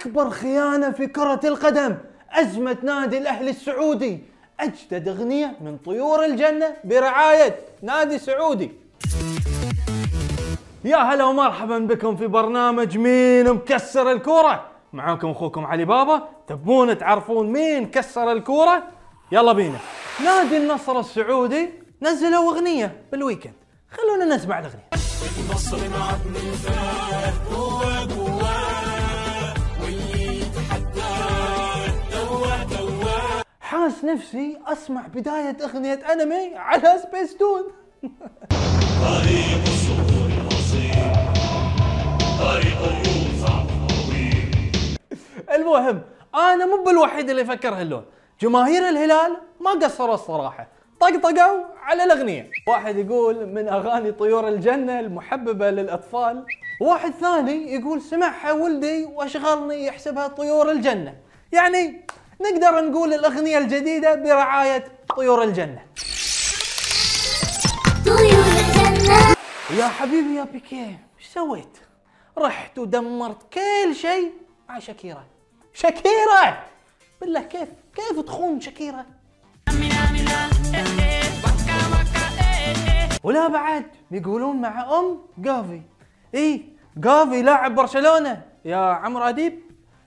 أكبر خيانة في كرة القدم أزمة نادي الأهلي السعودي. أجدد أغنية من طيور الجنة برعاية نادي سعودي. يا هلا ومرحبا بكم في برنامج مين مكسر الكورة. معاكم أخوكم علي بابا. تبون تعرفون مين كسر الكورة؟ يلا بينا. نادي النصر السعودي نزلوا أغنية بالويكند. خلونا نسمع الأغنية. النصر معك من حاس نفسي أسمع بداية أغنية أنمي على سبيس تون طريق الصخور طويل المهم أنا مو بالوحيد اللي يفكر هاللون. جماهير الهلال ما قصروا الصراحة. طقطقوا على الأغنية. واحد يقول من أغاني طيور الجنة المحببة للأطفال. واحد ثاني يقول سمعها ولدي وأشغلني يحسبها طيور الجنة. يعني نقدر نقول الأغنية الجديدة برعاية طيور الجنة. طيور الجنة. يا حبيبي يا بيكي إيش سويت؟ رحت ودمرت كل شيء مع شاكيرا. شاكيرا! بالله كيف كيف تخون شاكيرا؟ ولا بعد بيقولون مع أم جافي. اي جافي لاعب برشلونة. يا عمرو أديب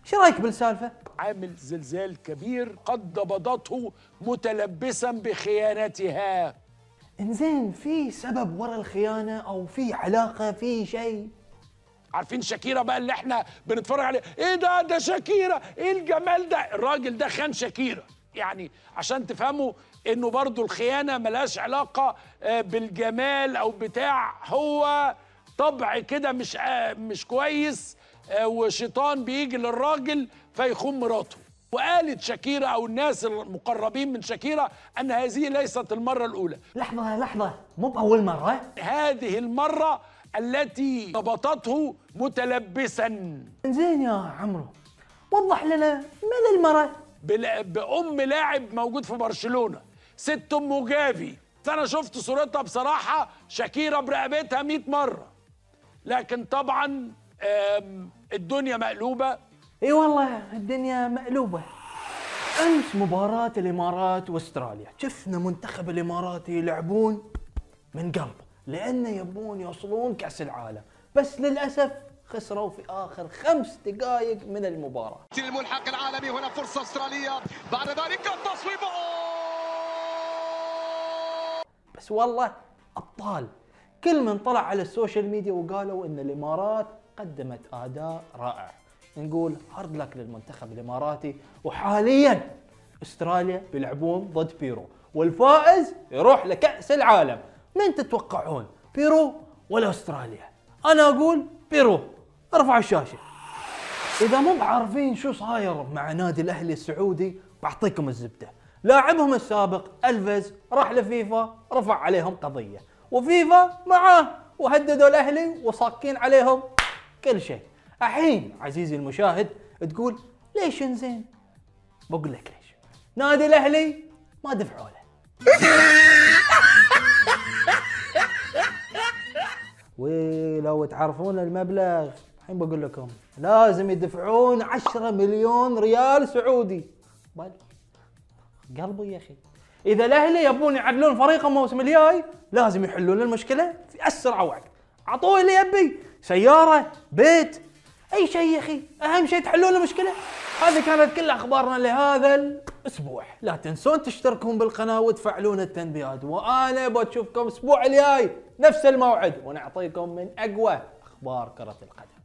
إيش رأيك بالسالفة؟ عامل زلزال كبير قد قبضته متلبسا بخيانتها. إنزين في سبب ورا الخيانة أو في علاقة في شيء؟ عارفين شاكيرا بقى اللي إحنا بنتفرج عليه؟ إيه ده؟ ده شاكيرا إيه الجمال ده؟ الراجل ده خان شاكيرا يعني عشان تفهموا إنه برضو الخيانة ملهاش علاقة آه، بالجمال أو بتاع هو طبع كده مش آه، مش كويس. وشيطان بيجي للراجل فيخون مراته. وقالت شاكيرا أو الناس المقربين من شاكيرا أن هذه ليست المرة الأولى. لحظة لحظة. مو بأول مرة؟ هذه المرة التي ربطته متلبسا. انزين يا عمرو. وضح لنا من المرة؟ بأم لاعب موجود في برشلونة. ست أم جافي أنا شفت صورتها بصراحة. شاكيرا برقبتها 100 مرة. لكن طبعا الدنيا مقلوبة. إي والله الدنيا مقلوبة. أمس مباراة الإمارات وأستراليا. شفنا منتخب الاماراتي يلعبون من قلب لأنه يبون يوصلون كأس العالم. بس للأسف خسروا في آخر خمس دقائق من المباراة. الملحق العالمي هنا فرصة أسترالية. بعد ذلك التصويب بس والله أبطال. كل من طلع على ال social media وقالوا إن الإمارات قدمت أداء رائع. نقول hard luck للمنتخب الإماراتي وحاليا أستراليا بيلعبون ضد بيرو والفائز يروح لكأس العالم. من تتوقعون بيرو ولا أستراليا؟ أنا أقول بيرو. ارفع الشاشة. إذا مو بعارفين شو صاير مع نادي الأهلي السعودي بعطيكم الزبدة. لاعبهم السابق ألفيز راح لفيفا رفع عليهم قضية. وفيفا معاه وهددوا الأهلي وصاكين عليهم. كل شيء. الحين عزيزي المشاهد تقول ليش انزين؟ بقول لك ليش. نادي الأهلي ما دفعوا له. ولو تعرفون المبلغ الحين بقول لكم لازم يدفعون 10 مليون ريال سعودي. بل قلبي يا أخي. إذا الأهلي يبون يعدلون فريقهم الموسم الجاي لازم يحلون المشكلة في أسرع وقت. اعطوه اللي يبي سيارة بيت. أي شيء يا أخي؟ أهم شيء تحلون المشكلة هذه كانت كل أخبارنا لهذا الأسبوع. لا تنسون تشتركون بالقناة وتفعلون التنبيهات. وأنا بشوفكم الأسبوع الجاي نفس الموعد ونعطيكم من أقوى أخبار كرة القدم.